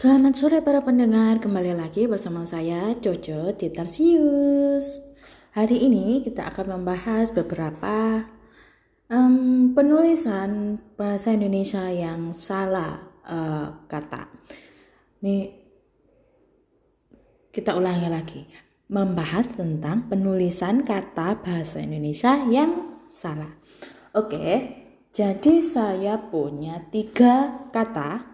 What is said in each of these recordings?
Selamat sore para pendengar, kembali lagi bersama saya Jojo Titarsius. Hari ini kita akan membahas beberapa um, penulisan bahasa Indonesia yang salah uh, kata. Nih kita ulangi lagi, membahas tentang penulisan kata bahasa Indonesia yang salah. Oke, jadi saya punya tiga kata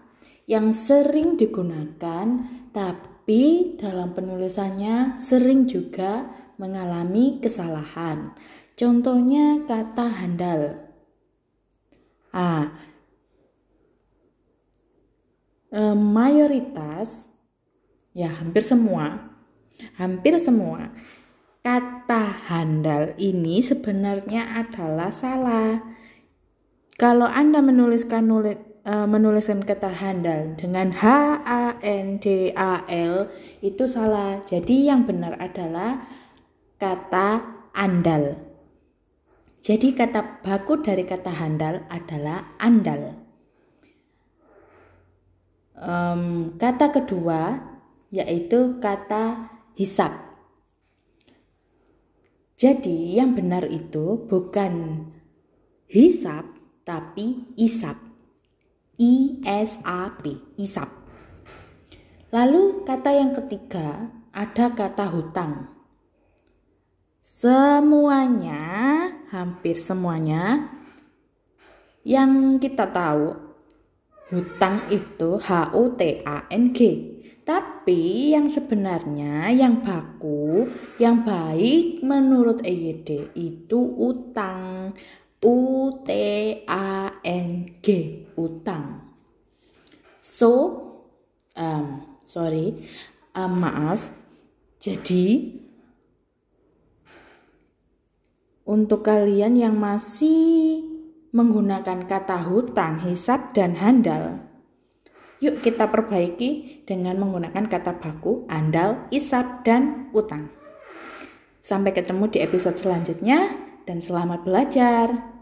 yang sering digunakan, tapi dalam penulisannya sering juga mengalami kesalahan. Contohnya kata handal. Ah, eh, mayoritas, ya hampir semua, hampir semua kata handal ini sebenarnya adalah salah. Kalau Anda menuliskan nulis uh, menuliskan kata handal dengan H A N D A L itu salah. Jadi yang benar adalah kata andal. Jadi kata baku dari kata handal adalah andal. Um, kata kedua yaitu kata hisap. Jadi yang benar itu bukan hisap tapi isap. ISAP, isap. Lalu kata yang ketiga ada kata hutang. Semuanya, hampir semuanya yang kita tahu hutang itu H U T A N G. Tapi yang sebenarnya yang baku, yang baik menurut EYD itu utang. U T A N G utang. So, um, sorry, um, maaf. Jadi untuk kalian yang masih menggunakan kata hutang, hisap, dan handal, yuk kita perbaiki dengan menggunakan kata baku, andal, isap, dan utang. Sampai ketemu di episode selanjutnya dan selamat belajar.